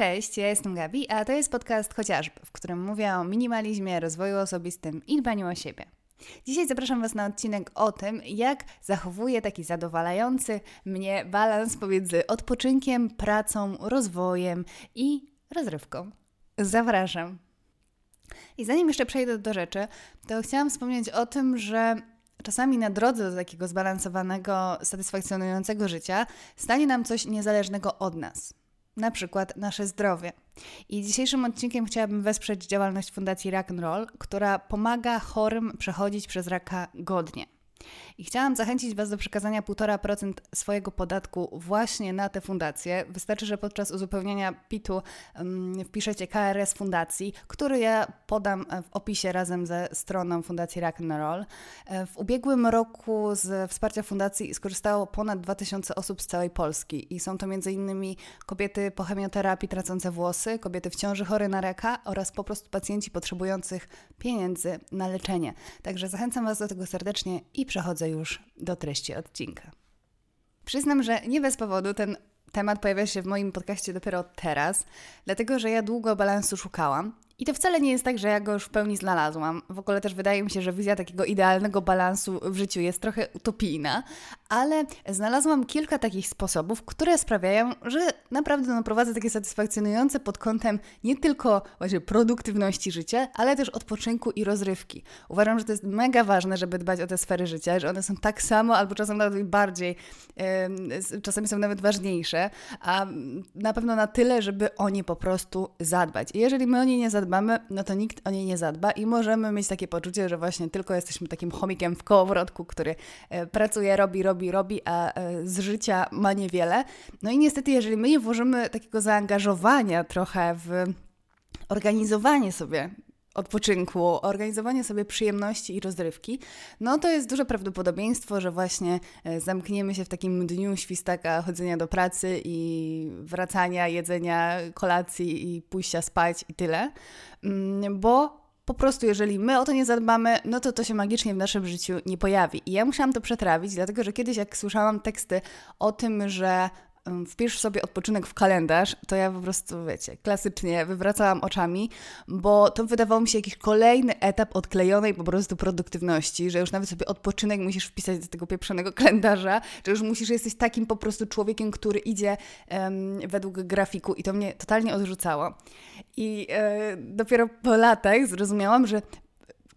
Cześć, ja jestem Gabi, a to jest podcast chociażby, w którym mówię o minimalizmie, rozwoju osobistym i dbaniu o siebie. Dzisiaj zapraszam Was na odcinek o tym, jak zachowuję taki zadowalający mnie balans pomiędzy odpoczynkiem, pracą, rozwojem i rozrywką. Zapraszam. I zanim jeszcze przejdę do rzeczy, to chciałam wspomnieć o tym, że czasami na drodze do takiego zbalansowanego, satysfakcjonującego życia stanie nam coś niezależnego od nas na przykład nasze zdrowie. I dzisiejszym odcinkiem chciałabym wesprzeć działalność Fundacji Rock'n'Roll, która pomaga chorym przechodzić przez raka godnie. I chciałam zachęcić Was do przekazania 1,5% swojego podatku właśnie na tę fundację. Wystarczy, że podczas uzupełniania PIT-u wpiszecie KRS Fundacji, który ja podam w opisie razem ze stroną Fundacji Rock'n'Roll. E, w ubiegłym roku z wsparcia fundacji skorzystało ponad 2000 osób z całej Polski i są to m.in. kobiety po chemioterapii tracące włosy, kobiety w ciąży chore na raka oraz po prostu pacjenci potrzebujących pieniędzy na leczenie. Także zachęcam Was do tego serdecznie i przechodzę już do treści odcinka. Przyznam, że nie bez powodu ten temat pojawia się w moim podcaście dopiero teraz, dlatego że ja długo balansu szukałam i to wcale nie jest tak, że ja go już w pełni znalazłam. W ogóle też wydaje mi się, że wizja takiego idealnego balansu w życiu jest trochę utopijna, ale znalazłam kilka takich sposobów, które sprawiają, że naprawdę no, prowadzę takie satysfakcjonujące pod kątem nie tylko właśnie produktywności życia, ale też odpoczynku i rozrywki. Uważam, że to jest mega ważne, żeby dbać o te sfery życia, że one są tak samo albo czasem nawet bardziej, yy, czasami są nawet ważniejsze, a na pewno na tyle, żeby o nie po prostu zadbać. I jeżeli my o nie nie zadbamy, zadbamy, no to nikt o niej nie zadba i możemy mieć takie poczucie, że właśnie tylko jesteśmy takim chomikiem w kołowrotku, który e, pracuje, robi, robi, robi, a e, z życia ma niewiele. No i niestety, jeżeli my nie włożymy takiego zaangażowania trochę w organizowanie sobie odpoczynku, organizowanie sobie przyjemności i rozrywki, no to jest duże prawdopodobieństwo, że właśnie e, zamkniemy się w takim dniu świstaka chodzenia do pracy i wracania, jedzenia, kolacji i pójścia spać i tyle, mm, bo po prostu, jeżeli my o to nie zadbamy, no to to się magicznie w naszym życiu nie pojawi. I ja musiałam to przetrawić, dlatego że kiedyś, jak słyszałam teksty o tym, że wpisz sobie odpoczynek w kalendarz, to ja po prostu, wiecie, klasycznie wywracałam oczami, bo to wydawało mi się jakiś kolejny etap odklejonej po prostu produktywności, że już nawet sobie odpoczynek musisz wpisać do tego pieprzonego kalendarza, że już musisz, jesteś takim po prostu człowiekiem, który idzie um, według grafiku i to mnie totalnie odrzucało. I e, dopiero po latach zrozumiałam, że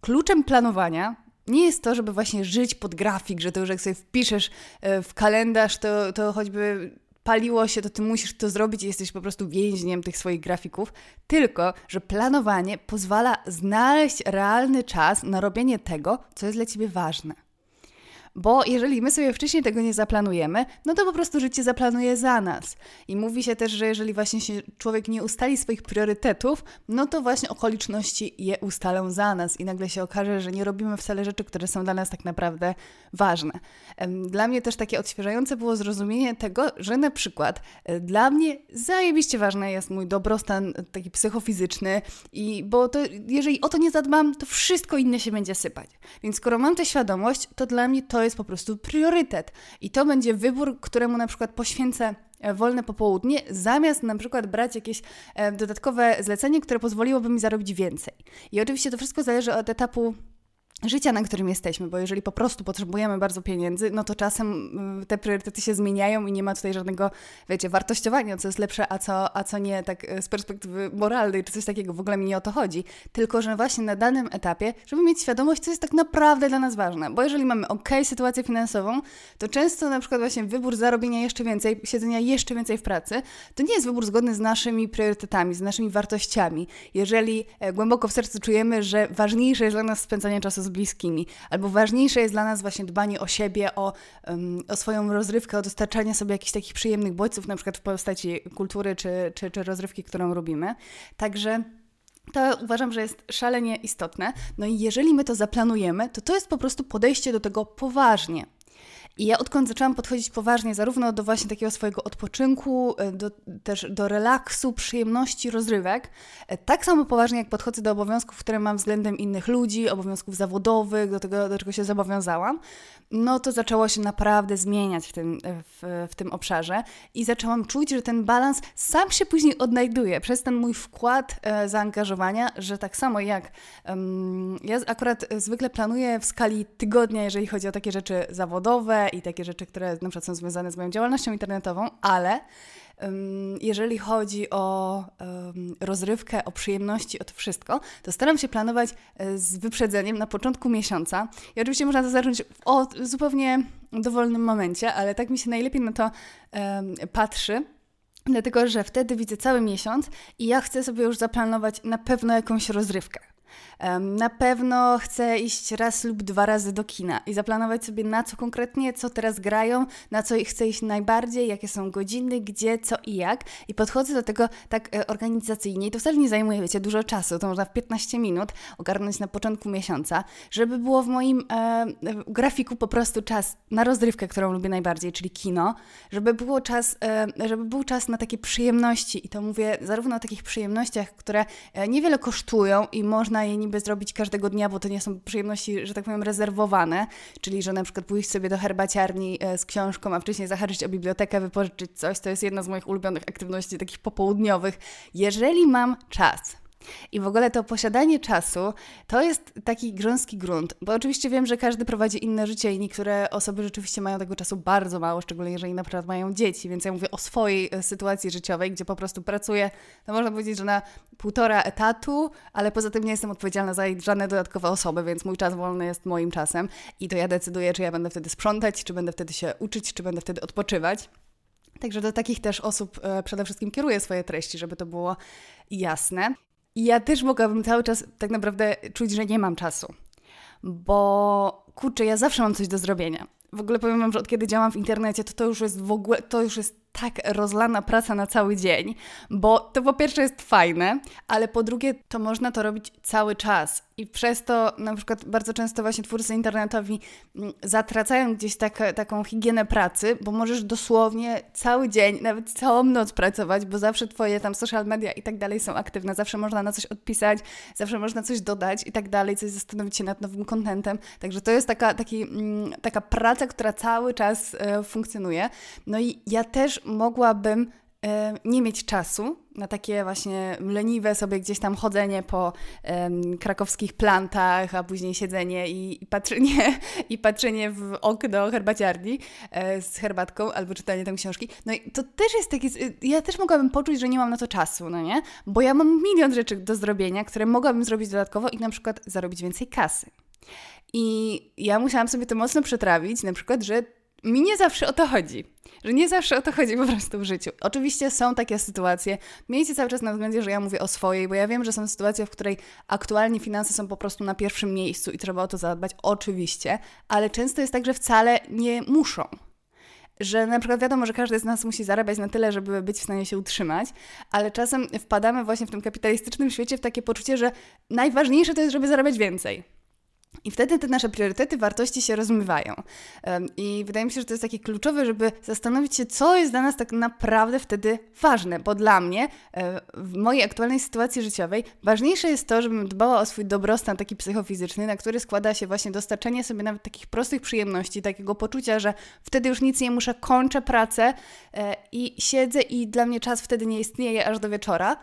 kluczem planowania nie jest to, żeby właśnie żyć pod grafik, że to już jak sobie wpiszesz e, w kalendarz, to, to choćby paliło się, to ty musisz to zrobić i jesteś po prostu więźniem tych swoich grafików, tylko że planowanie pozwala znaleźć realny czas na robienie tego, co jest dla ciebie ważne. Bo jeżeli my sobie wcześniej tego nie zaplanujemy, no to po prostu życie zaplanuje za nas. I mówi się też, że jeżeli właśnie się człowiek nie ustali swoich priorytetów, no to właśnie okoliczności je ustalą za nas i nagle się okaże, że nie robimy wcale rzeczy, które są dla nas tak naprawdę ważne. Dla mnie też takie odświeżające było zrozumienie tego, że na przykład e, dla mnie zajebiście ważny jest mój dobrostan taki psychofizyczny i bo to jeżeli o to nie zadbam, to wszystko inne się będzie sypać. Więc skoro mam tę świadomość, to dla mnie to jest po prostu priorytet. I to będzie wybór, któremu na przykład poświęcę e, wolne popołudnie, zamiast na przykład brać jakieś e, dodatkowe zlecenie, które pozwoliłoby mi zarobić więcej. I oczywiście to wszystko zależy od etapu życia, na którym jesteśmy, bo jeżeli po prostu potrzebujemy bardzo pieniędzy, no to czasem y, te priorytety się zmieniają i nie ma tutaj żadnego, wiecie, wartościowania, co jest lepsze, a co, a co nie, tak y, z perspektywy moralnej czy coś takiego, w ogóle mi nie o to chodzi, tylko że właśnie na danym etapie, żeby mieć świadomość, co jest tak naprawdę dla nas ważne, bo jeżeli mamy ok sytuację finansową, to często na przykład właśnie wybór zarobienia jeszcze więcej, siedzenia jeszcze więcej w pracy, to nie jest wybór zgodny z naszymi priorytetami, z naszymi wartościami. Jeżeli e, głęboko w sercu czujemy, że ważniejsze jest dla nas spędzanie czasu z bliskimi, albo ważniejsze jest dla nas właśnie dbanie o siebie, o, um, o swoją rozrywkę, o dostarczanie sobie jakichś takich przyjemnych bodźców, na przykład w postaci kultury czy, czy, czy rozrywki, którą robimy. Także to uważam, że jest szalenie istotne. No i jeżeli my to zaplanujemy, to to jest po prostu podejście do tego poważnie. I ja odkąd zaczęłam podchodzić poważnie zarówno do właśnie takiego swojego odpoczynku, e, do, też do relaksu, przyjemności, rozrywek, e, tak samo poważnie jak podchodzę do obowiązków, które mam względem innych ludzi, obowiązków zawodowych, do tego, do czego się zobowiązałam, no to zaczęło się naprawdę zmieniać w tym, e, w, w tym obszarze i zaczęłam czuć, że ten balans sam się później odnajduje przez ten mój wkład e, zaangażowania, że tak samo jak um, ja akurat zwykle planuję w skali tygodnia, jeżeli chodzi o takie rzeczy zawodowe, i takie rzeczy, które na przykład są związane z moją działalnością internetową, ale jeżeli chodzi o rozrywkę, o przyjemności, o to wszystko, to staram się planować e, z wyprzedzeniem na początku miesiąca. I oczywiście można to zacząć w o, zupełnie dowolnym momencie, ale tak mi się najlepiej na to patrzy. Dlatego, że wtedy widzę cały miesiąc i ja chcę sobie już zaplanować na pewno jakąś rozrywkę. Na pewno chcę iść raz lub dwa razy do kina i zaplanować sobie na co konkretnie, co teraz grają, na co chcę iść najbardziej, jakie są godziny, gdzie, co i jak. I podchodzę do tego tak e, organizacyjnie i to wcale nie zajmuje, wiecie, dużo czasu. To można w 15 minut ogarnąć na początku miesiąca, żeby było w moim e, grafiku po prostu czas na rozrywkę, którą lubię najbardziej, czyli kino, żeby było czas, e, żeby był czas na takie przyjemności i to mówię zarówno o takich przyjemnościach, które e, niewiele kosztują i można je niby zrobić każdego dnia, bo to nie są przyjemności, że tak powiem, rezerwowane, czyli że na przykład pójść sobie do herbaciarni e, z książką, a wcześniej zahaczyć o bibliotekę, wypożyczyć coś, to jest jedna z moich ulubionych aktywności takich popołudniowych. Jeżeli mam czas, i w ogóle to posiadanie czasu to jest taki grząski grunt, bo oczywiście wiem, że każdy prowadzi inne życie i niektóre osoby rzeczywiście mają tego czasu bardzo mało, szczególnie jeżeli na przykład mają dzieci, więc ja mówię o swojej e, sytuacji życiowej, gdzie po prostu pracuję, no można powiedzieć, że na półtora etatu, ale poza tym nie jestem odpowiedzialna za żadne dodatkowe osoby, więc mój czas wolny jest moim czasem i to ja decyduję, czy ja będę wtedy sprzątać, czy będę wtedy się uczyć, czy będę wtedy odpoczywać. Także do takich też osób e, przede wszystkim kieruję swoje treści, żeby to było jasne. I ja też mogłabym cały czas tak naprawdę czuć, że nie mam czasu. Bo kurczę, ja zawsze mam coś do zrobienia. W ogóle powiem Wam, że od kiedy działam w internecie, to to już jest w ogóle, to już jest tak rozlana praca na cały dzień, bo to po pierwsze jest fajne, ale po drugie to można to robić cały czas. I przez to na przykład bardzo często właśnie twórcy internetowi mm, zatracają gdzieś tak, taką higienę pracy, bo możesz dosłownie cały dzień, nawet całą noc pracować, bo zawsze twoje tam social media i tak dalej są aktywne, zawsze można na coś odpisać, zawsze można coś dodać i tak dalej, coś zastanowić się nad nowym kontentem. Także to jest taka, taki, mm, taka praca, która cały czas e, funkcjonuje. No i ja też mogłabym nie mieć czasu na takie właśnie leniwe sobie gdzieś tam chodzenie po um, krakowskich plantach, a później siedzenie i, i, patrzenie, i patrzenie w okno herbaciarni e, z herbatką albo czytanie tam książki. No i to też jest takie, ja też mogłabym poczuć, że nie mam na to czasu, no nie? Bo ja mam milion rzeczy do zrobienia, które mogłabym zrobić dodatkowo i na przykład zarobić więcej kasy. I ja musiałam sobie to mocno przetrawić, na przykład, że mi nie zawsze o to chodzi. Że nie zawsze o to chodzi po prostu w życiu. Oczywiście są takie sytuacje. Miejcie cały czas na względzie, że ja mówię o swojej, bo ja wiem, że są sytuacje, w której aktualnie finanse są po prostu na pierwszym miejscu i trzeba o to zadbać. Oczywiście, ale często jest tak, że wcale nie muszą że na przykład wiadomo, że każdy z nas musi zarabiać na tyle, żeby być w stanie się utrzymać, ale czasem wpadamy właśnie w tym kapitalistycznym świecie w takie poczucie, że najważniejsze to jest, żeby zarabiać więcej. I wtedy te nasze priorytety, wartości się rozmywają. I wydaje mi się, że to jest takie kluczowe, żeby zastanowić się, co jest dla nas tak naprawdę wtedy ważne, bo dla mnie e, w mojej aktualnej sytuacji życiowej ważniejsze jest to, żebym dbała o swój dobrostan taki psychofizyczny, na który składa się właśnie dostarczenie sobie nawet takich prostych przyjemności, takiego poczucia, że wtedy już nic nie muszę, kończę pracę e, i siedzę i dla mnie czas wtedy nie istnieje aż do wieczora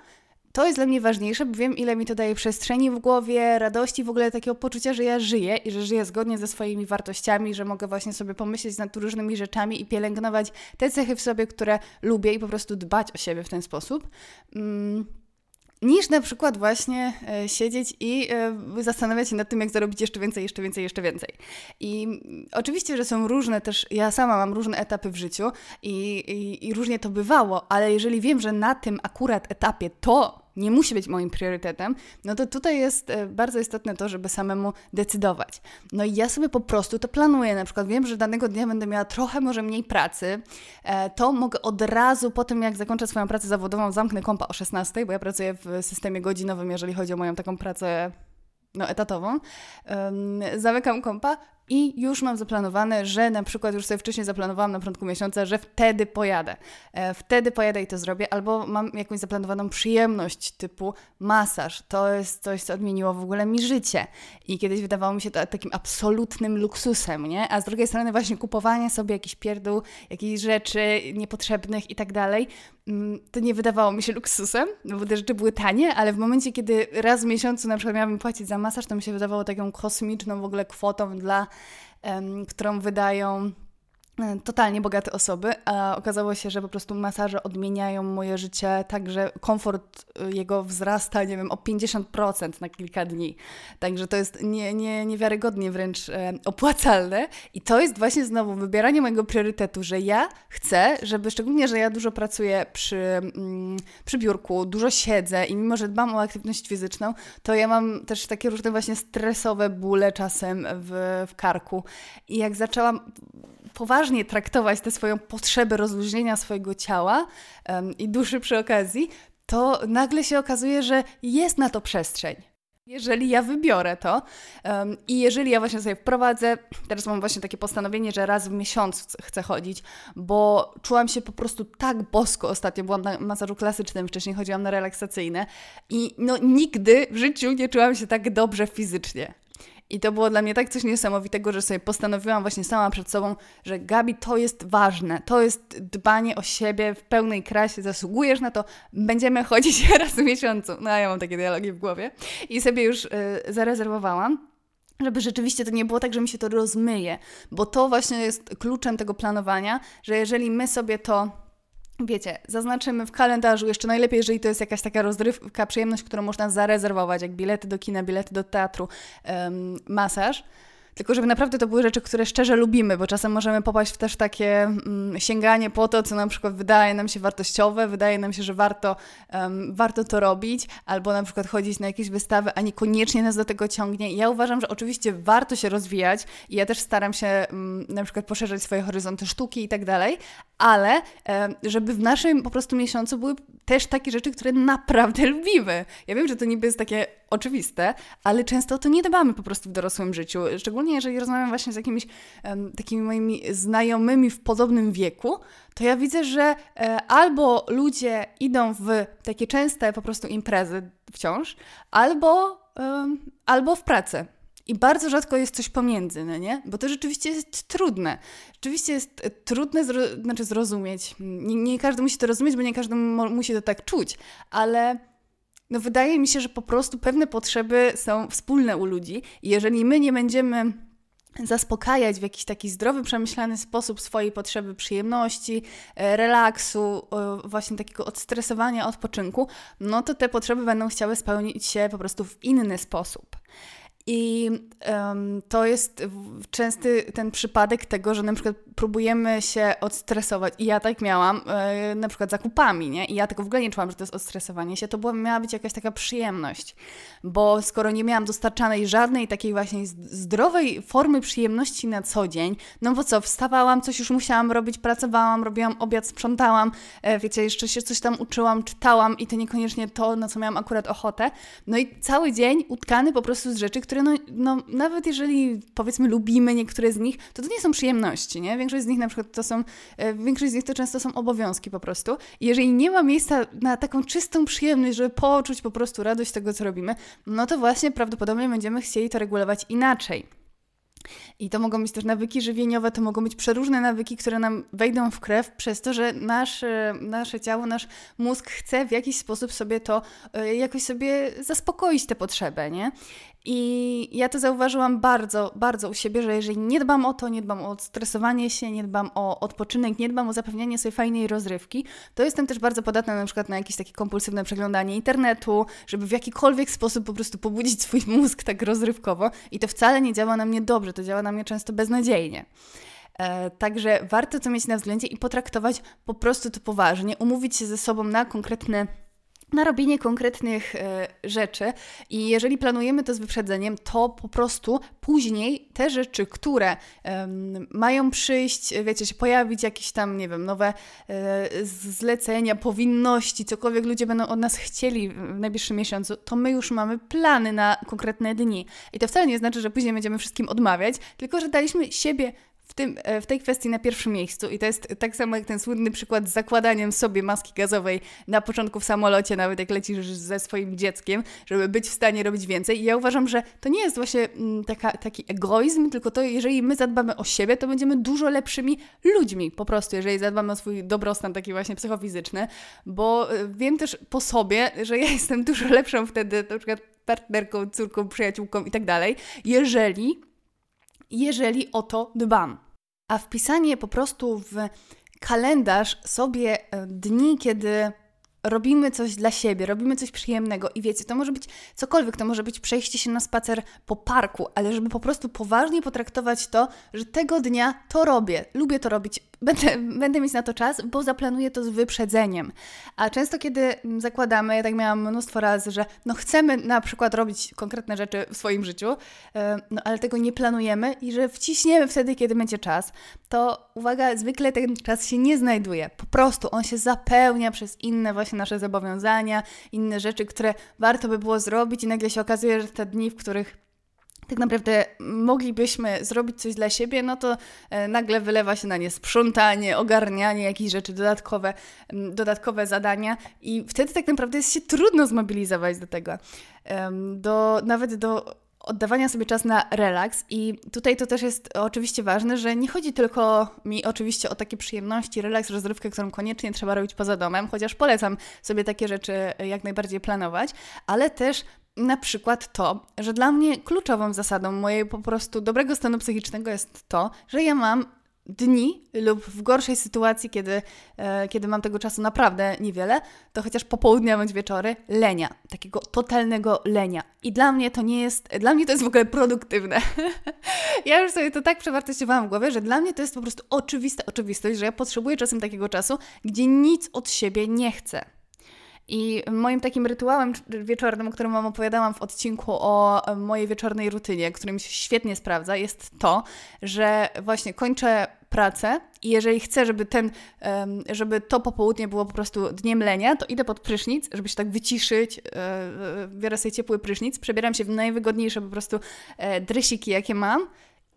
to jest dla mnie ważniejsze, bo wiem, ile mi to daje przestrzeni w głowie, radości, w ogóle takiego poczucia, że ja żyję i że żyję zgodnie ze swoimi wartościami, że mogę właśnie sobie pomyśleć nad różnymi rzeczami i pielęgnować te cechy w sobie, które lubię i po prostu dbać o siebie w ten sposób. Mm niż na przykład właśnie e, siedzieć i e, zastanawiać się nad tym, jak zarobić jeszcze więcej, jeszcze więcej, jeszcze więcej. I oczywiście, że są różne też, ja sama mam różne etapy w życiu i, i, i różnie to bywało, ale jeżeli wiem, że na tym akurat etapie to nie musi być moim priorytetem, no to tutaj jest e, bardzo istotne to, żeby samemu decydować. No i ja sobie po prostu to planuję. Na przykład wiem, że danego dnia będę miała trochę może mniej pracy, e, to mogę od razu po tym, jak zakończę swoją pracę zawodową, zamknę kompa o 16, bo ja pracuję w systemie godzinowym, jeżeli chodzi o moją taką pracę no, etatową. Um, zamykam kompa, i już mam zaplanowane, że na przykład już sobie wcześniej zaplanowałam na początku miesiąca, że wtedy pojadę. E, wtedy pojadę i to zrobię, albo mam jakąś zaplanowaną przyjemność typu masaż. To jest coś, co odmieniło w ogóle mi życie. I kiedyś wydawało mi się to takim absolutnym luksusem, nie? A z drugiej strony właśnie kupowanie sobie jakichś pierdół, jakichś rzeczy niepotrzebnych i tak dalej, to nie wydawało mi się luksusem, no bo te rzeczy były tanie, ale w momencie, kiedy raz w miesiącu na przykład miałabym płacić za masaż, to mi się wydawało taką kosmiczną w ogóle kwotą dla, um, którą wydają totalnie bogate osoby, a okazało się, że po prostu masaże odmieniają moje życie tak, że komfort e, jego wzrasta, nie wiem, o 50% na kilka dni. Także to jest nie, nie, niewiarygodnie wręcz e, opłacalne i to jest właśnie znowu wybieranie mojego priorytetu, że ja chcę, żeby szczególnie, że ja dużo pracuję przy, mm, przy biurku, dużo siedzę i mimo, że dbam o aktywność fizyczną, to ja mam też takie różne właśnie stresowe bóle czasem w, w karku i jak zaczęłam poważnie traktować tę swoją potrzebę rozluźnienia swojego ciała um, i duszy przy okazji, to nagle się okazuje, że jest na to przestrzeń. Jeżeli ja wybiorę to um, i jeżeli ja właśnie sobie wprowadzę, teraz mam właśnie takie postanowienie, że raz w miesiąc chcę chodzić, bo czułam się po prostu tak bosko ostatnio, byłam na masażu klasycznym, wcześniej chodziłam na relaksacyjne i no nigdy w życiu nie czułam się tak dobrze fizycznie. I to było dla mnie tak coś niesamowitego, że sobie postanowiłam właśnie sama przed sobą, że Gabi, to jest ważne, to jest dbanie o siebie w pełnej krasie, zasługujesz na to, będziemy chodzić raz w miesiącu. No ja mam takie dialogi w głowie. I sobie już y, zarezerwowałam żeby rzeczywiście to nie było tak, że mi się to rozmyje, bo to właśnie jest kluczem tego planowania, że jeżeli my sobie to wiecie, zaznaczymy w kalendarzu, jeszcze najlepiej, jeżeli to jest jakaś taka rozrywka, przyjemność, którą można zarezerwować, jak bilety do kina, bilety do teatru, um, masaż, tylko żeby naprawdę to były rzeczy, które szczerze lubimy, bo czasem możemy popaść w też takie mm, sięganie po to, co na przykład wydaje nam się wartościowe, wydaje nam się, że warto, um, warto to robić, albo na przykład chodzić na jakieś wystawy, a niekoniecznie nas do tego ciągnie. I ja uważam, że oczywiście warto się rozwijać i ja też staram się um, na przykład poszerzać swoje horyzonty sztuki i tak dalej, ale um, żeby w naszym po prostu miesiącu były też takie rzeczy, które naprawdę lubimy. Ja wiem, że to niby jest takie oczywiste, ale często o to nie dbamy po prostu w dorosłym życiu. Szczególnie jeżeli rozmawiam właśnie z jakimiś um, takimi moimi znajomymi w podobnym wieku, to ja widzę, że e, albo ludzie idą w takie częste po prostu imprezy wciąż, albo, um, albo w pracę. I bardzo rzadko jest coś pomiędzy, no nie? Bo to rzeczywiście jest trudne. Rzeczywiście jest e, trudne zro znaczy zrozumieć. Nie, nie każdy musi to rozumieć, bo nie każdy musi to tak czuć, ale no wydaje mi się, że po prostu pewne potrzeby są wspólne u ludzi i jeżeli my nie będziemy zaspokajać w jakiś taki zdrowy, przemyślany sposób swojej potrzeby przyjemności, e, relaksu, właśnie takiego odstresowania, odpoczynku, no to te potrzeby będą chciały spełnić się po prostu w inny sposób. I um, to jest częsty ten przypadek tego, że na przykład próbujemy się odstresować. I ja tak miałam, e, na przykład zakupami, nie? I ja tego w ogóle nie czułam, że to jest odstresowanie się. To była, miała być jakaś taka przyjemność. Bo skoro nie miałam dostarczanej żadnej takiej właśnie zdrowej formy przyjemności na co dzień, no bo co, wstawałam, coś już musiałam robić, pracowałam, robiłam obiad, sprzątałam, e, wiecie, jeszcze się coś tam uczyłam, czytałam i to niekoniecznie to, na co miałam akurat ochotę. No i cały dzień utkany po prostu z rzeczy, które no, no nawet jeżeli powiedzmy lubimy niektóre z nich, to to nie są przyjemności, nie? Większość z nich na przykład to są, e, większość z nich to często są obowiązki po prostu. Jeżeli nie ma miejsca na taką czystą przyjemność, żeby poczuć po prostu radość tego, co robimy, no to właśnie prawdopodobnie będziemy chcieli to regulować inaczej. I to mogą być też nawyki żywieniowe, to mogą być przeróżne nawyki, które nam wejdą w krew przez to, że nasze, nasze ciało, nasz mózg chce w jakiś sposób sobie to, e, jakoś sobie zaspokoić tę potrzebę, nie? I ja to zauważyłam bardzo, bardzo u siebie, że jeżeli nie dbam o to, nie dbam o stresowanie się, nie dbam o odpoczynek, nie dbam o zapewnianie sobie fajnej rozrywki, to jestem też bardzo podatna na przykład na jakieś takie kompulsywne przeglądanie internetu, żeby w jakikolwiek sposób po prostu pobudzić swój mózg tak rozrywkowo i to wcale nie działa na mnie dobrze, to działa na mnie często beznadziejnie. E, także warto to mieć na względzie i potraktować po prostu to poważnie, umówić się ze sobą na konkretne na robienie konkretnych e, rzeczy i jeżeli planujemy to z wyprzedzeniem, to po prostu później te rzeczy, które mają przyjść, wiecie, się pojawić jakieś tam, nie wiem, nowe e, zlecenia, powinności, cokolwiek ludzie będą od nas chcieli w najbliższym miesiącu, to my już mamy plany na konkretne dni. I to wcale nie znaczy, że później będziemy wszystkim odmawiać, tylko że daliśmy siebie w, tym, e, w tej kwestii na pierwszym miejscu i to jest tak samo jak ten słynny przykład z zakładaniem sobie maski gazowej na początku w samolocie, nawet jak lecisz ze swoim dzieckiem, żeby być w stanie robić więcej. I ja uważam, że to nie jest właśnie mm, taka, taki egoizm, tylko to, jeżeli my zadbamy o siebie, to będziemy dużo lepszymi ludźmi po prostu, jeżeli zadbamy o swój dobrostan taki właśnie psychofizyczny, bo e, wiem też po sobie, że ja jestem dużo lepszą wtedy na przykład partnerką, córką, przyjaciółką i tak dalej, jeżeli jeżeli o to dbam. A wpisanie po prostu w kalendarz sobie e, dni, kiedy robimy coś dla siebie, robimy coś przyjemnego i wiecie, to może być cokolwiek, to może być przejście się na spacer po parku, ale żeby po prostu poważnie potraktować to, że tego dnia to robię, lubię to robić, będę, będę mieć na to czas, bo zaplanuję to z wyprzedzeniem. A często, kiedy zakładamy, ja tak miałam mnóstwo razy, że no chcemy na przykład robić konkretne rzeczy w swoim życiu, no ale tego nie planujemy i że wciśniemy wtedy, kiedy będzie czas, to uwaga, zwykle ten czas się nie znajduje. Po prostu on się zapełnia przez inne właśnie nasze zobowiązania, inne rzeczy, które warto by było zrobić i nagle się okazuje, że te dni, w których tak naprawdę moglibyśmy zrobić coś dla siebie, no to e, nagle wylewa się na nie sprzątanie, ogarnianie jakichś rzeczy, dodatkowe, dodatkowe zadania i wtedy tak naprawdę jest się trudno zmobilizować do tego. Do, nawet do oddawania sobie czas na relaks i tutaj to też jest oczywiście ważne, że nie chodzi tylko mi oczywiście o takie przyjemności, relaks, rozrywkę, którą koniecznie trzeba robić poza domem, chociaż polecam sobie takie rzeczy jak najbardziej planować, ale też na przykład to, że dla mnie kluczową zasadą mojej po prostu dobrego stanu psychicznego jest to, że ja mam dni lub w gorszej sytuacji, kiedy, e, kiedy mam tego czasu naprawdę niewiele, to chociaż popołudnia bądź wieczory lenia, takiego totalnego lenia. I dla mnie to nie jest, dla mnie to jest w ogóle produktywne. ja już sobie to tak przewartościowałam w głowie, że dla mnie to jest po prostu oczywista oczywistość, że ja potrzebuję czasem takiego czasu, gdzie nic od siebie nie chcę. I moim takim rytuałem wieczornym, o którym Wam opowiadałam w odcinku o mojej wieczornej rutynie, który mi się świetnie sprawdza, jest to, że właśnie kończę pracę i jeżeli chcę, żeby ten, żeby to popołudnie było po prostu dniem lenia, to idę pod prysznic, żeby się tak wyciszyć, e, e, biorę sobie ciepły prysznic, przebieram się w najwygodniejsze po prostu e, dresiki, jakie mam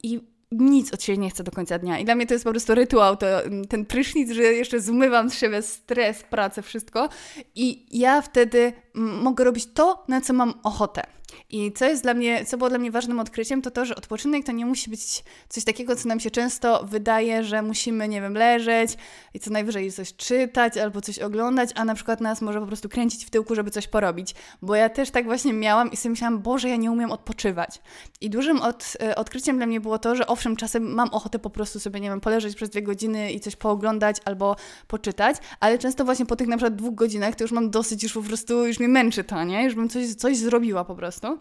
i nic od siebie nie chcę do końca dnia. I dla mnie to jest po prostu rytuał, to, ten prysznic, że jeszcze zmywam z siebie stres, pracę, wszystko. I ja wtedy mogę robić to, na co mam ochotę. I co jest dla mnie, co było dla mnie ważnym odkryciem, to to, że odpoczynek to nie musi być coś takiego, co nam się często wydaje, że musimy, nie wiem, leżeć i co najwyżej coś czytać albo coś oglądać, a na przykład nas może po prostu kręcić w tyłku, żeby coś porobić. Bo ja też tak właśnie miałam i sobie myślałam, Boże, ja nie umiem odpoczywać. I dużym od, e, odkryciem dla mnie było to, że owszem, czasem mam ochotę po prostu sobie, nie wiem, poleżeć przez dwie godziny i coś pooglądać albo poczytać, ale często właśnie po tych na przykład dwóch godzinach to już mam dosyć, już po prostu, już mnie męczy to, nie? Już bym coś, coś zrobiła po prostu.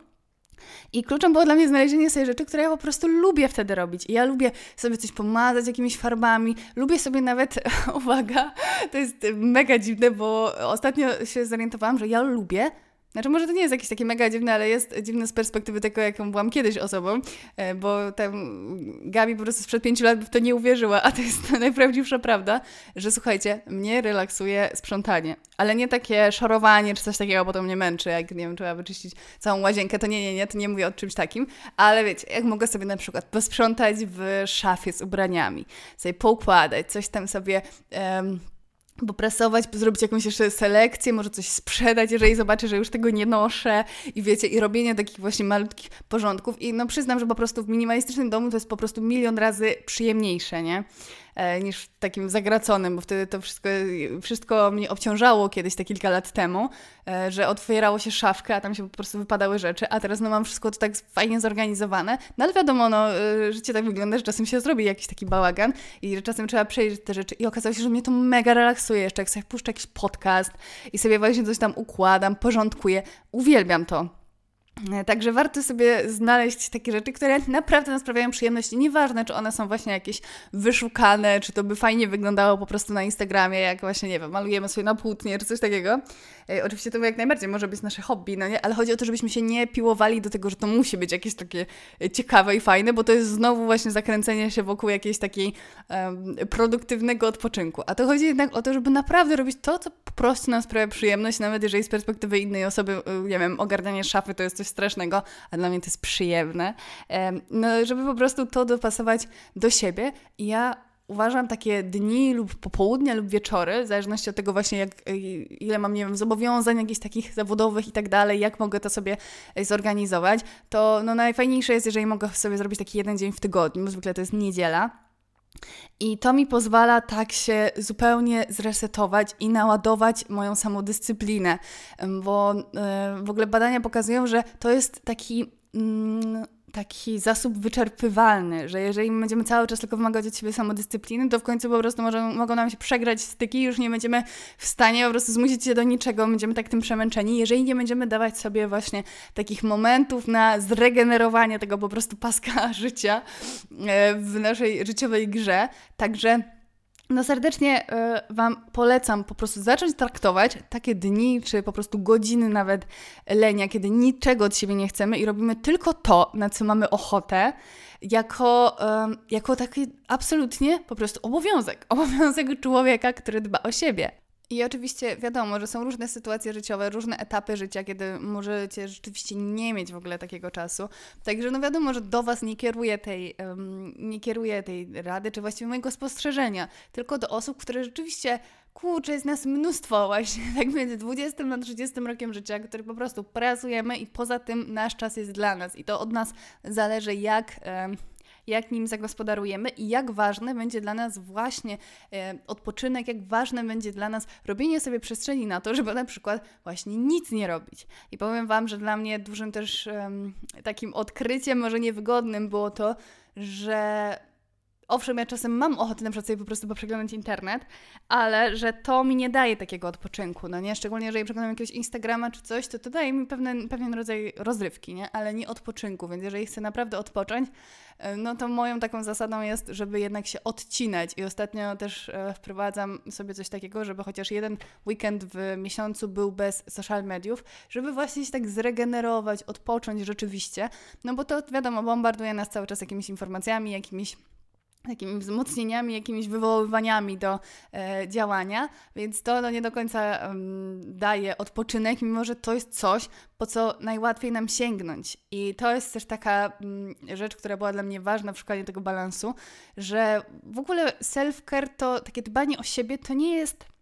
I kluczem było dla mnie znalezienie sobie rzeczy, które ja po prostu lubię wtedy robić. I ja lubię sobie coś pomazać jakimiś farbami, lubię sobie nawet, uwaga, to jest mega dziwne, bo ostatnio się zorientowałam, że ja lubię znaczy, może to nie jest jakieś takie mega dziwne, ale jest dziwne z perspektywy tego, jaką byłam kiedyś osobą, e, bo tam Gabi po prostu sprzed pięciu lat w to nie uwierzyła, a to jest najprawdziwsza prawda, że słuchajcie, mnie relaksuje sprzątanie, ale nie takie szorowanie czy coś takiego, bo to mnie męczy, jak nie wiem, trzeba wyczyścić całą łazienkę, to nie, nie, nie, to nie mówię o czymś takim, ale wiecie, jak mogę sobie na przykład posprzątać w szafie z ubraniami, sobie poukładać, coś tam sobie um, poprasować, zrobić jakąś jeszcze selekcję, może coś sprzedać, jeżeli zobaczę, że już tego nie noszę i wiecie, i robienie takich właśnie malutkich porządków i no przyznam, że po prostu w minimalistycznym domu to jest po prostu milion razy przyjemniejsze, nie? E, niż takim zagraconym, bo wtedy to wszystko, wszystko mnie obciążało kiedyś, te kilka lat temu, e, że otwierało się szafka, a tam się po prostu wypadały rzeczy, a teraz no mam wszystko to tak fajnie zorganizowane, no ale wiadomo, no e, życie tak wygląda, że czasem się zrobi jakiś taki bałagan i czasem trzeba przejrzeć te rzeczy i okazało się, że mnie to mega relaksuje jeszcze, jak sobie puszczę jakiś podcast i sobie właśnie coś tam układam, porządkuję, uwielbiam to. Także warto sobie znaleźć takie rzeczy, które naprawdę nam sprawiają przyjemność. Nieważne, czy one są właśnie jakieś wyszukane, czy to by fajnie wyglądało po prostu na Instagramie, jak właśnie, nie wiem, malujemy sobie na płótnie, czy coś takiego. E, oczywiście to jak najbardziej może być nasze hobby, no nie? Ale chodzi o to, żebyśmy się nie piłowali do tego, że to musi być jakieś takie e, ciekawe i fajne, bo to jest znowu właśnie zakręcenie się wokół jakiejś takiej um, produktywnego odpoczynku. A to chodzi jednak o to, żeby naprawdę robić to, co po prostu nam sprawia przyjemność, nawet jeżeli z perspektywy innej osoby, nie wiem, ogarnianie szafy to jest coś strasznego, a dla mnie to jest przyjemne. No, żeby po prostu to dopasować do siebie. I ja uważam takie dni lub popołudnia lub wieczory, w zależności od tego właśnie jak, y, ile mam, nie wiem, zobowiązań jakichś takich zawodowych i tak dalej, jak mogę to sobie y, zorganizować, to no najfajniejsze jest, jeżeli mogę sobie zrobić taki jeden dzień w tygodniu, zwykle to jest niedziela, i to mi pozwala tak się zupełnie zresetować i naładować moją samodyscyplinę, bo e, w ogóle badania pokazują, że to jest taki mm, taki zasób wyczerpywalny, że jeżeli będziemy cały czas tylko wymagać od siebie samodyscypliny, to w końcu po prostu może, mogą nam się przegrać styki i już nie będziemy w stanie po prostu zmusić się do niczego, będziemy tak tym przemęczeni, jeżeli nie będziemy dawać sobie właśnie takich momentów na zregenerowanie tego po prostu paska życia e, w naszej życiowej grze. Także no serdecznie y, Wam polecam po prostu zacząć traktować takie dni, czy po prostu godziny nawet lenia, kiedy niczego od siebie nie chcemy i robimy tylko to, na co mamy ochotę, jako, jako taki absolutnie po prostu obowiązek. Obowiązek człowieka, który dba o siebie. I oczywiście wiadomo, że są różne sytuacje życiowe, różne etapy życia, kiedy możecie rzeczywiście nie mieć w ogóle takiego czasu. Także no wiadomo, że do Was nie kieruję tej, um, nie kieruję tej rady, czy właściwie mojego spostrzeżenia, tylko do osób, które rzeczywiście kurczę, jest nas mnóstwo właśnie, tak między 20 a 30 rokiem życia, który po prostu pracujemy i poza tym nasz czas jest dla nas i to od nas zależy, jak... Um, jak nim zagospodarujemy i jak ważne będzie dla nas właśnie e, odpoczynek, jak ważne będzie dla nas robienie sobie przestrzeni na to, żeby na przykład właśnie nic nie robić. I powiem Wam, że dla mnie dużym też takim odkryciem, może niewygodnym było to, że owszem, ja czasem mam ochotę na przykład sobie po prostu poprzeglądać internet, ale że to mi nie daje takiego odpoczynku, no nie? Szczególnie jeżeli przeglądam jakiegoś Instagrama czy coś, to to daje mi pewien, pewien rodzaj rozrywki, nie? Ale nie odpoczynku, więc jeżeli chcę naprawdę odpocząć, e, no to moją taką zasadą jest, żeby jednak się odcinać i ostatnio też e, wprowadzam sobie coś takiego, żeby chociaż jeden weekend w miesiącu był bez social mediów, żeby właśnie się tak zregenerować, odpocząć rzeczywiście, no bo to wiadomo, bombarduje nas cały czas jakimiś informacjami, jakimiś takimi wzmocnieniami, jakimiś wywoływaniami do e, działania, więc to no, nie do końca um, daje odpoczynek, mimo że to jest coś, po co najłatwiej nam sięgnąć. I to jest też taka um, rzecz, która była dla mnie ważna w szukaniu tego balansu, że w ogóle self-care to takie dbanie o siebie to nie jest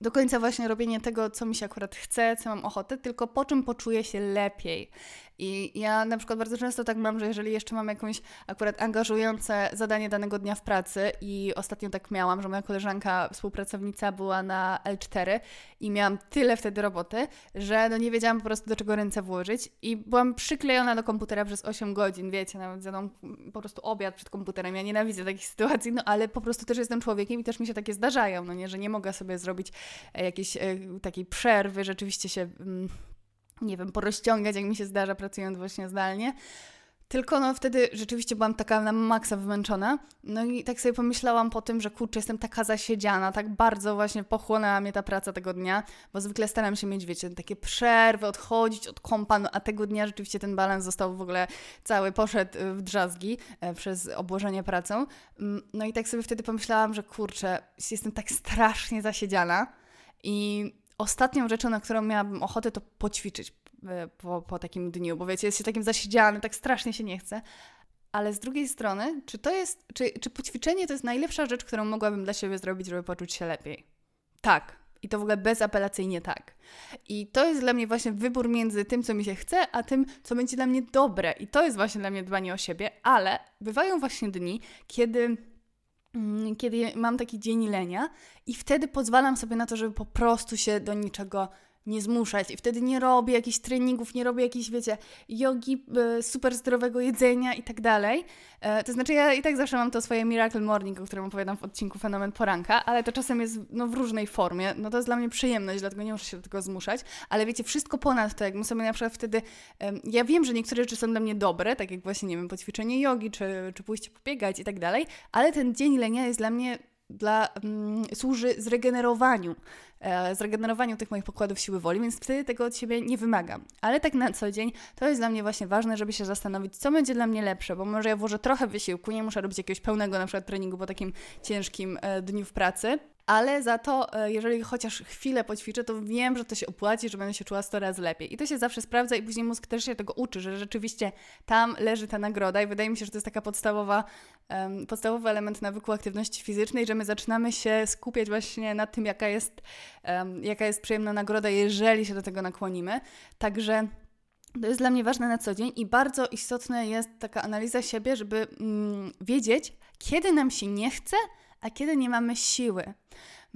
do końca właśnie robienie tego, co mi się akurat chce, co mam ochotę, tylko po czym poczuję się lepiej. I ja na przykład bardzo często tak mam, że jeżeli jeszcze mam jakąś akurat angażujące zadanie danego dnia w pracy i ostatnio tak miałam, że moja koleżanka, współpracownica była na L4 i miałam tyle wtedy roboty, że no nie wiedziałam po prostu do czego ręce włożyć i byłam przyklejona do komputera przez 8 godzin, wiecie, nawet zjadłam po prostu obiad przed komputerem. Ja nienawidzę takich sytuacji, no ale po prostu też jestem człowiekiem i też mi się takie zdarzają, no nie, że nie mogę sobie zrobić e, jakiejś e, takiej przerwy, rzeczywiście się... Nie wiem, porozciągać, jak mi się zdarza pracując właśnie zdalnie. Tylko no wtedy rzeczywiście byłam taka na maksa wymęczona. No i tak sobie pomyślałam po tym, że kurczę, jestem taka zasiedziana, tak bardzo właśnie pochłonęła mnie ta praca tego dnia, bo zwykle staram się mieć, wiecie, takie przerwy, odchodzić od kompa, no, a tego dnia rzeczywiście ten balans został w ogóle cały, poszedł w drzazgi e, przez obłożenie pracą. Mm, no i tak sobie wtedy pomyślałam, że kurczę, jestem tak strasznie zasiedziana i ostatnią rzeczą, na którą miałabym ochotę, to poćwiczyć e, po, po takim dniu, bo wiecie, jest się takim zasiedzianym, tak strasznie się nie chce. Ale z drugiej strony, czy to jest, czy, czy poćwiczenie to jest najlepsza rzecz, którą mogłabym dla siebie zrobić, żeby poczuć się lepiej? Tak. I to w ogóle bezapelacyjnie tak. I to jest dla mnie właśnie wybór między tym, co mi się chce, a tym, co będzie dla mnie dobre. I to jest właśnie dla mnie dbanie o siebie, ale bywają właśnie dni, kiedy kiedy mam taki dzień lenia i wtedy pozwalam sobie na to, żeby po prostu się do niczego nie zmuszać i wtedy nie robię jakichś treningów, nie robię jakichś, wiecie, jogi, e, super zdrowego jedzenia i tak dalej. E, to znaczy ja i tak zawsze mam to swoje Miracle Morning, o którym opowiadam w odcinku Fenomen Poranka, ale to czasem jest no, w różnej formie. No to jest dla mnie przyjemność, dlatego nie muszę się do tego zmuszać, ale wiecie, wszystko ponad to, jak my sobie na przykład wtedy, ja wiem, że niektóre rzeczy są dla mnie dobre, tak jak właśnie, nie wiem, poćwiczenie jogi, czy, czy pójście pobiegać i tak dalej, ale ten dzień lenia jest dla mnie dla, mm, służy zregenerowaniu, e, zregenerowaniu tych moich pokładów siły woli, więc wtedy tego od siebie nie wymagam. Ale tak na co dzień to jest dla mnie właśnie ważne, żeby się zastanowić, co będzie dla mnie lepsze, bo może ja włożę trochę wysiłku, nie muszę robić jakiegoś pełnego na przykład treningu po takim ciężkim e, dniu w pracy, ale za to, e, jeżeli chociaż chwilę poćwiczę, to wiem, że to się opłaci, że będę się czuła 100 razy lepiej. I to się zawsze sprawdza i później mózg też się tego uczy, że rzeczywiście tam leży ta nagroda i wydaje mi się, że to jest taka podstawowa, podstawowy element nawyku aktywności fizycznej, że my zaczynamy się skupiać właśnie na tym, jaka jest, um, jaka jest przyjemna nagroda, jeżeli się do tego nakłonimy. Także to jest dla mnie ważne na co dzień i bardzo istotna jest taka analiza siebie, żeby mm, wiedzieć, kiedy nam się nie chce, a kiedy nie mamy siły.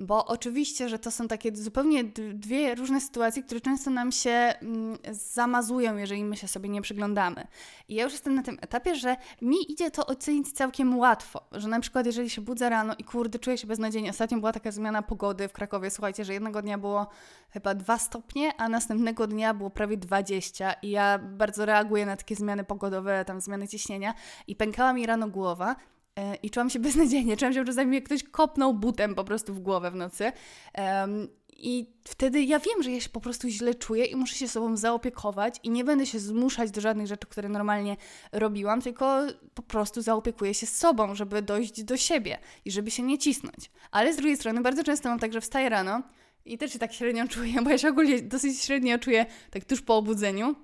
Bo oczywiście, że to są takie zupełnie dwie różne sytuacje, które często nam się mm, zamazują, jeżeli my się sobie nie przyglądamy. I ja już jestem na tym etapie, że mi idzie to ocenić całkiem łatwo. Że na przykład, jeżeli się budzę rano i kurde, czuję się beznadziejnie. Ostatnio była taka zmiana pogody w Krakowie. Słuchajcie, że jednego dnia było chyba 2 stopnie, a następnego dnia było prawie 20. I ja bardzo reaguję na takie zmiany pogodowe, tam zmiany ciśnienia. I pękała mi rano głowa. E, i czułam się beznadziejnie. Czułam się, że czasami mnie ktoś kopnął butem po prostu w głowę w nocy. Um, I wtedy ja wiem, że ja się po prostu źle czuję i muszę się sobą zaopiekować i nie będę się zmuszać do żadnych rzeczy, które normalnie robiłam, tylko po prostu zaopiekuję się sobą, żeby dojść do siebie i żeby się nie cisnąć. Ale z drugiej strony bardzo często mam tak, że wstaję rano i też się tak średnio czuję, bo ja się ogólnie dosyć średnio czuję tak tuż po obudzeniu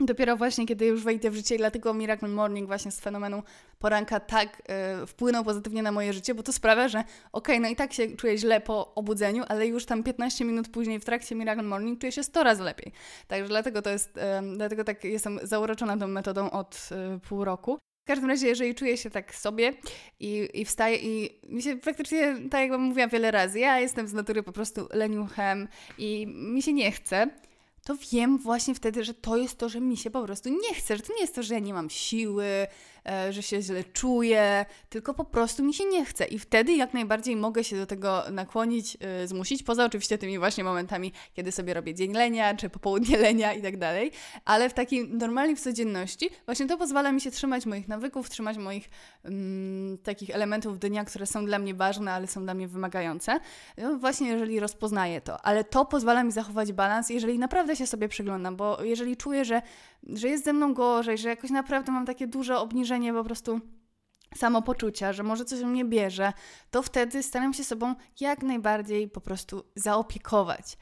Dopiero właśnie, kiedy już wejdę w życie, dlatego Miracle Morning właśnie z fenomenu poranka tak y, wpłynął pozytywnie na moje życie, bo to sprawia, że okej, okay, no i tak się czuję źle po obudzeniu, ale już tam 15 minut później w trakcie Miracle Morning czuję się 100 razy lepiej. Także dlatego to jest, y, dlatego tak jestem zauroczona tą metodą od y, pół roku. W każdym razie, jeżeli czuję się tak sobie i, i wstaję i mi się praktycznie, tak jak mówiłam wiele razy, ja jestem z natury po prostu leniuchem i mi się nie chce, to wiem właśnie wtedy, że to jest to, że mi się po prostu nie chce, że to nie jest to, że ja nie mam siły, że się źle czuję, tylko po prostu mi się nie chce. I wtedy jak najbardziej mogę się do tego nakłonić, e, zmusić, poza oczywiście tymi właśnie momentami, kiedy sobie robię dzień lenia, czy popołudnie lenia i tak dalej, ale w takiej normalnej w codzienności właśnie to pozwala mi się trzymać moich nawyków, trzymać moich mm, takich elementów dnia, które są dla mnie ważne, ale są dla mnie wymagające. No właśnie jeżeli rozpoznaję to, ale to pozwala mi zachować balans, jeżeli naprawdę się sobie przyglądam, bo jeżeli czuję, że, że jest ze mną gorzej, że jakoś naprawdę mam takie duże obniżenie obniżenie po prostu samopoczucia, że może coś mnie bierze, to wtedy staram się sobą jak najbardziej po prostu zaopiekować.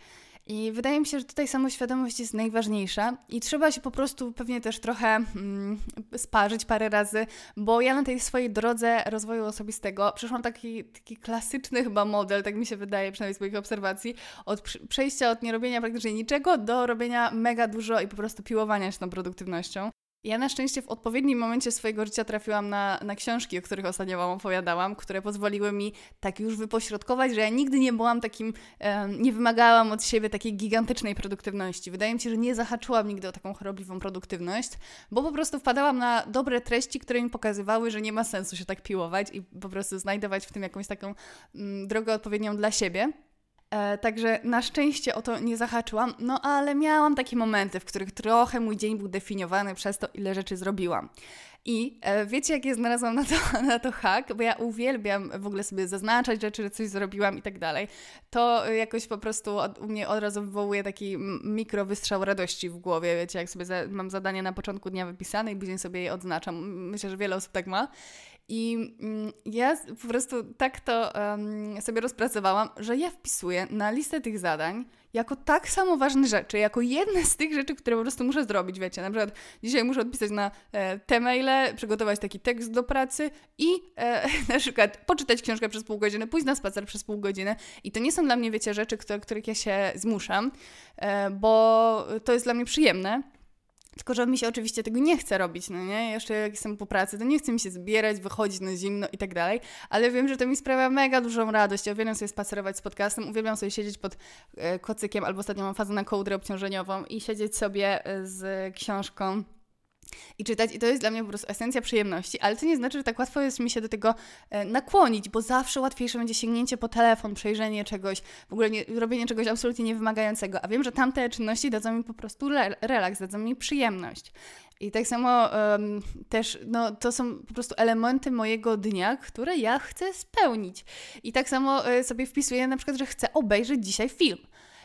I wydaje mi się, że tutaj samoświadomość jest najważniejsza i trzeba się po prostu pewnie też trochę mm, sparzyć parę razy, bo ja na tej swojej drodze rozwoju osobistego przeszłam taki, taki klasyczny chyba model, tak mi się wydaje, przynajmniej z moich obserwacji, od przejścia od nierobienia praktycznie niczego do robienia mega dużo i po prostu piłowania się tą produktywnością. Ja na szczęście w odpowiednim momencie swojego życia trafiłam na, na książki, o których ostatnio Wam opowiadałam, które pozwoliły mi tak już wypośrodkować, że ja nigdy nie byłam takim, nie wymagałam od siebie takiej gigantycznej produktywności. Wydaje mi się, że nie zahaczyłam nigdy o taką chorobliwą produktywność, bo po prostu wpadałam na dobre treści, które mi pokazywały, że nie ma sensu się tak piłować i po prostu znajdować w tym jakąś taką mm, drogę odpowiednią dla siebie. E, także na szczęście o to nie zahaczyłam, no ale miałam takie momenty, w których trochę mój dzień był definiowany przez to, ile rzeczy zrobiłam. I e, wiecie, jak je znalazłam na to, na to hack? Bo ja uwielbiam w ogóle sobie zaznaczać rzeczy, że coś zrobiłam i tak dalej. To jakoś po prostu od, u mnie od razu wywołuje taki mikrowystrzał radości w głowie. Wiecie, jak sobie za, mam zadanie na początku dnia wypisane i później sobie je odznaczam. Myślę, że wiele osób tak ma. I mm, ja po prostu tak to um, sobie rozpracowałam, że ja wpisuję na listę tych zadań jako tak samo ważne rzeczy, jako jedne z tych rzeczy, które po prostu muszę zrobić, wiecie, na przykład dzisiaj muszę odpisać na e, te maile, przygotować taki tekst do pracy i e, na przykład poczytać książkę przez pół godziny, pójść na spacer przez pół godziny. I to nie są dla mnie, wiecie, rzeczy, które, których ja się zmuszam, e, bo to jest dla mnie przyjemne, Tylko, że mi się oczywiście tego nie chce robić, no nie? Jeszcze jak jestem po pracy, to nie chce mi się zbierać, wychodzić na zimno i tak dalej, ale wiem, że to mi sprawia mega dużą radość. Ja uwielbiam sobie spacerować z podcastem, uwielbiam sobie siedzieć pod e, kocykiem, albo ostatnio mam fazę na kołdrę obciążeniową i siedzieć sobie e, z książką i czytać. I to jest dla mnie po prostu esencja przyjemności, ale to nie znaczy, że tak łatwo jest mi się do tego e, nakłonić, bo zawsze łatwiejsze będzie sięgnięcie po telefon, przejrzenie czegoś, w ogóle nie, robienie czegoś absolutnie niewymagającego. A wiem, że tamte czynności dadzą mi po prostu re relaks, dadzą mi przyjemność. I tak samo um, też, no, to są po prostu elementy mojego dnia, które ja chcę spełnić. I tak samo y, sobie wpisuję na przykład, że chcę obejrzeć dzisiaj film.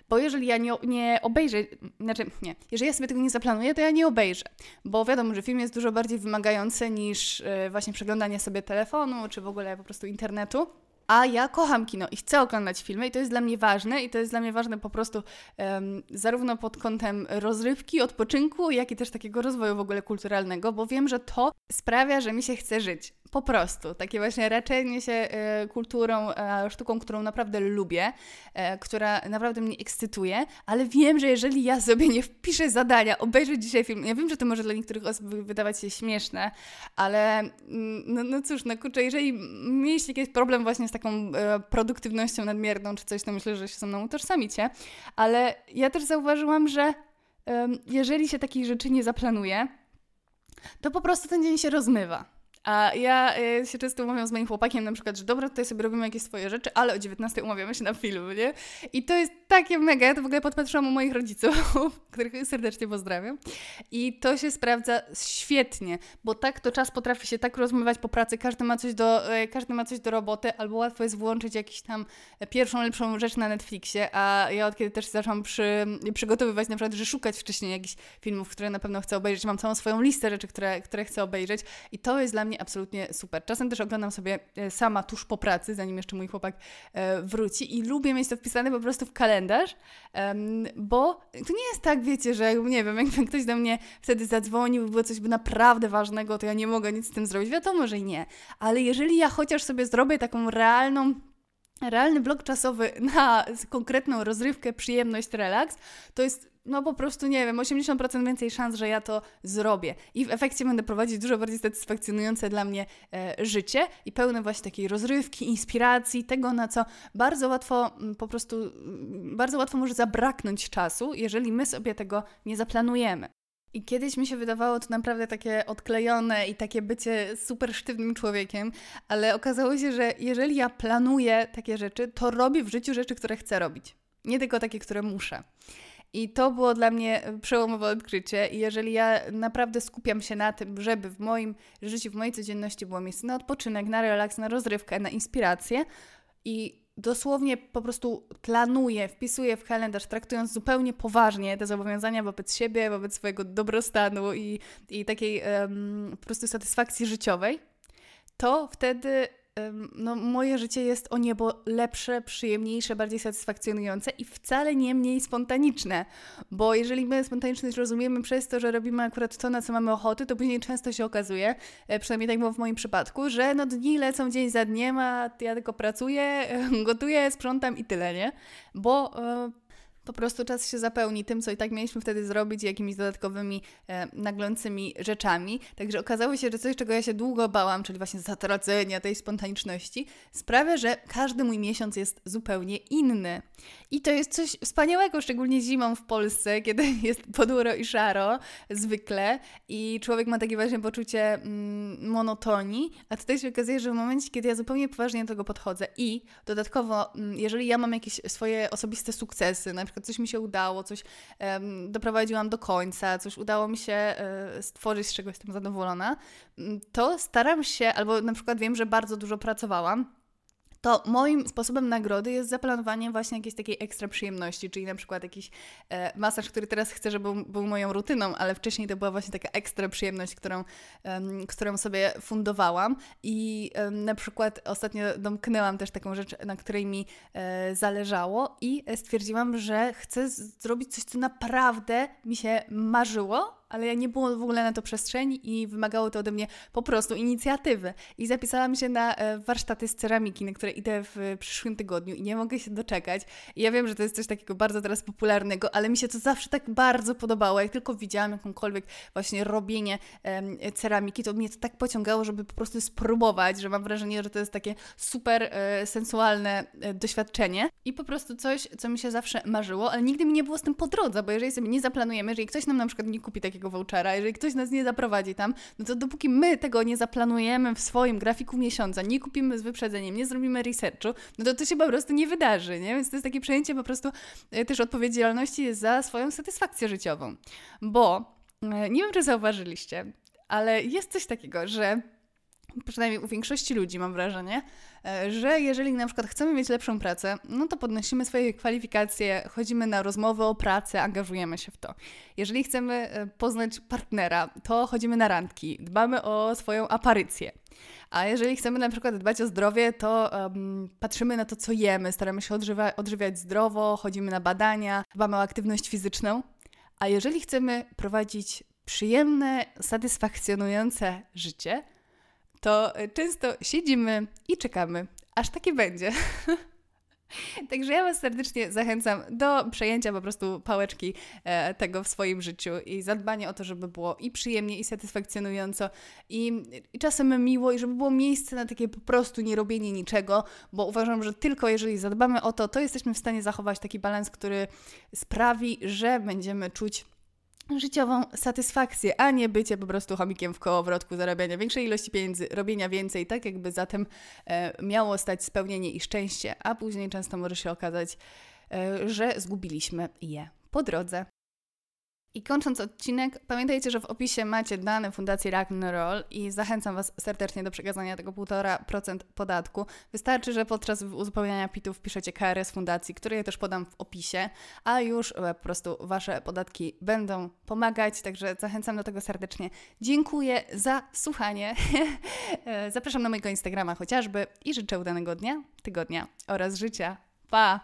Bo jeżeli ja nie, nie obejrzę, znaczy nie, jeżeli ja sobie tego nie zaplanuję, to ja nie obejrzę. Bo wiadomo, że film jest dużo bardziej wymagający niż yy, właśnie przeglądanie sobie telefonu, czy w ogóle po prostu internetu. A ja kocham kino i chcę oglądać filmy i to jest dla mnie ważne i to jest dla mnie ważne po prostu um, zarówno pod kątem rozrywki, odpoczynku, jak i też takiego rozwoju w ogóle kulturalnego, bo wiem, że to sprawia, że mi się chce żyć. Po prostu. Takie właśnie raczenie się e, kulturą, e, sztuką, którą naprawdę lubię, e, która naprawdę mnie ekscytuje, ale wiem, że jeżeli ja sobie nie wpiszę zadania, obejrzeć dzisiaj film, ja wiem, że to może dla niektórych osób wydawać się śmieszne, ale mm, no, no cóż, no kurczę, jeżeli mieliście jakiś problem właśnie z taką produktywnością nadmierną czy coś, to myślę, że się ze mną utożsamicie, ale ja też zauważyłam, że jeżeli się takich rzeczy nie zaplanuje, to po prostu ten dzień się rozmywa. A ja y, się często umawiam z moim chłopakiem na przykład, że dobra, tutaj sobie robimy jakieś swoje rzeczy, ale o 19 umawiamy się na film, nie? I to jest takie mega, ja to w ogóle podpatrzyłam u moich rodziców, których serdecznie pozdrawiam. I to się sprawdza świetnie, bo tak to czas potrafi się tak rozmywać po pracy, każdy ma coś do, y, każdy ma coś do roboty, albo łatwo jest włączyć jakiś tam pierwszą, lepszą rzecz na Netflixie, a ja od kiedy też zaczęłam przy, przygotowywać na przykład, że szukać wcześniej jakichś filmów, które na pewno chcę obejrzeć, mam całą swoją listę rzeczy, które, które chcę obejrzeć i to jest dla mnie mnie absolutnie super. Czasem też oglądam sobie e, sama tuż po pracy, zanim jeszcze mój chłopak e, wróci i lubię mieć to wpisane po prostu w kalendarz, bo to nie jest tak, wiecie, że nie wiem, jakby ktoś do mnie wtedy zadzwonił, było coś naprawdę ważnego, to ja nie mogę nic z tym zrobić. Wiadomo, że nie. Ale jeżeli ja chociaż sobie zrobię taką realną realny blok czasowy na konkretną rozrywkę, przyjemność, relaks, to jest no po prostu nie wiem, 80% więcej szans, że ja to zrobię. I w efekcie będę prowadzić dużo bardziej satysfakcjonujące dla mnie e, życie i pełne właśnie takiej rozrywki, inspiracji, tego na co bardzo łatwo m, po prostu, m, bardzo łatwo może zabraknąć czasu, jeżeli my sobie tego nie zaplanujemy. I kiedyś mi się wydawało to naprawdę takie odklejone i takie bycie super sztywnym człowiekiem, ale okazało się, że jeżeli ja planuję takie rzeczy, to robię w życiu rzeczy, które chcę robić. Nie tylko takie, które muszę. I to było dla mnie przełomowe odkrycie. I jeżeli ja naprawdę skupiam się na tym, żeby w moim życiu, w mojej codzienności było miejsce na odpoczynek, na relaks, na rozrywkę, na inspirację i dosłownie po prostu planuję, wpisuję w kalendarz, traktując zupełnie poważnie te zobowiązania wobec siebie, wobec swojego dobrostanu i, i takiej um, po prostu satysfakcji życiowej, to wtedy no, moje życie jest o niebo lepsze, przyjemniejsze, bardziej satysfakcjonujące i wcale nie mniej spontaniczne. Bo jeżeli my spontaniczność rozumiemy przez to, że robimy akurat to, na co mamy ochoty, to później często się okazuje, e, przynajmniej tak było w moim przypadku, że no dni lecą dzień za dniem, a ja tylko pracuję, gotuję, sprzątam i tyle, nie? Bo e, po prostu czas się zapełni tym, co i tak mieliśmy wtedy zrobić, jakimiś dodatkowymi, e, naglącymi rzeczami. Także okazało się, że coś, czego ja się długo bałam, czyli właśnie zatracenia tej spontaniczności, sprawia, że każdy mój miesiąc jest zupełnie inny. I to jest coś wspaniałego, szczególnie zimą w Polsce, kiedy jest poduro i szaro zwykle i człowiek ma takie właśnie poczucie mm, monotonii, a tutaj się okazuje, że w momencie, kiedy ja zupełnie poważnie do tego podchodzę i dodatkowo, mm, jeżeli ja mam jakieś swoje osobiste sukcesy, na przykład przykład coś mi się udało, coś um, doprowadziłam do końca, coś udało mi się um, stworzyć, z czego jestem zadowolona, mm, to staram się, albo na przykład wiem, że bardzo dużo pracowałam, to moim sposobem nagrody jest zaplanowanie właśnie jakiejś takiej ekstra przyjemności, czyli na przykład jakiś e, masaż, który teraz chcę, żeby był, był, moją rutyną, ale wcześniej to była właśnie taka ekstra przyjemność, którą, którą sobie fundowałam. I na przykład ostatnio domknęłam też taką rzecz, na której mi e, zależało i stwierdziłam, że chcę zrobić coś, co naprawdę mi się marzyło ale ja nie było w ogóle na to przestrzeni i wymagało to ode mnie po prostu inicjatywy. I zapisałam się na e, warsztaty z ceramiki, na które idę w przyszłym tygodniu i nie mogę się doczekać. I ja wiem, że to jest coś takiego bardzo teraz popularnego, ale mi się to zawsze tak bardzo podobało. Jak tylko widziałam jakąkolwiek właśnie robienie ceramiki, to mnie to tak pociągało, żeby po prostu spróbować, że mam wrażenie, że to jest takie super e, sensualne e, doświadczenie i po prostu coś, co mi się zawsze marzyło, ale nigdy mi nie było z tym po drodze, bo jeżeli sobie nie zaplanujemy, jeżeli ktoś nam na przykład nie kupi takiego vouchera, jeżeli ktoś nas nie zaprowadzi tam, no to dopóki my tego nie zaplanujemy w swoim grafiku miesiąca, nie kupimy z wyprzedzeniem, nie zrobimy researchu, no to to się po prostu nie wydarzy, nie? Więc to jest takie przejęcie po prostu e, też odpowiedzialności za swoją satysfakcję życiową. Bo e, nie wiem, czy zauważyliście, ale jest coś takiego, że przynajmniej u większości ludzi mam wrażenie, e, że jeżeli na przykład chcemy mieć lepszą pracę, no to podnosimy swoje kwalifikacje, chodzimy na rozmowy o pracę, angażujemy się w to. Jeżeli chcemy e, poznać partnera, to chodzimy na randki, dbamy o swoją aparycję. A jeżeli chcemy na przykład dbać o zdrowie, to um, patrzymy na to, co jemy, staramy się odżywa- odżywiać zdrowo, chodzimy na badania, dbamy o aktywność fizyczną. A jeżeli chcemy prowadzić przyjemne, satysfakcjonujące życie, to często siedzimy i czekamy, aż takie będzie. Także ja Was serdecznie zachęcam do przejęcia po prostu pałeczki e, tego w swoim życiu i zadbania o to, żeby było i przyjemnie, i satysfakcjonująco, i, i czasem miło, i żeby było miejsce na takie po prostu nie robienie niczego, bo uważam, że tylko jeżeli zadbamy o to, to jesteśmy w stanie zachować taki balans, który sprawi, że będziemy czuć życiową satysfakcję, a nie bycie po prostu chomikiem w kołowrotku, zarabiania większej ilości pieniędzy, robienia więcej, tak jakby zatem e, miało stać spełnienie i szczęście, a później często może się okazać, e, że zgubiliśmy je po drodze. I kończąc odcinek, pamiętajcie, że w opisie macie dane Fundacji Roll i zachęcam Was serdecznie do przekazania tego 1,5% podatku. Wystarczy, że podczas uzupełniania PIT-ów piszecie KRS Fundacji, które ja też podam w opisie, a już e, po prostu Wasze podatki będą pomagać, także zachęcam do tego serdecznie. Dziękuję za słuchanie. E, zapraszam na mojego Instagrama chociażby i życzę udanego dnia, tygodnia oraz życia. Pa!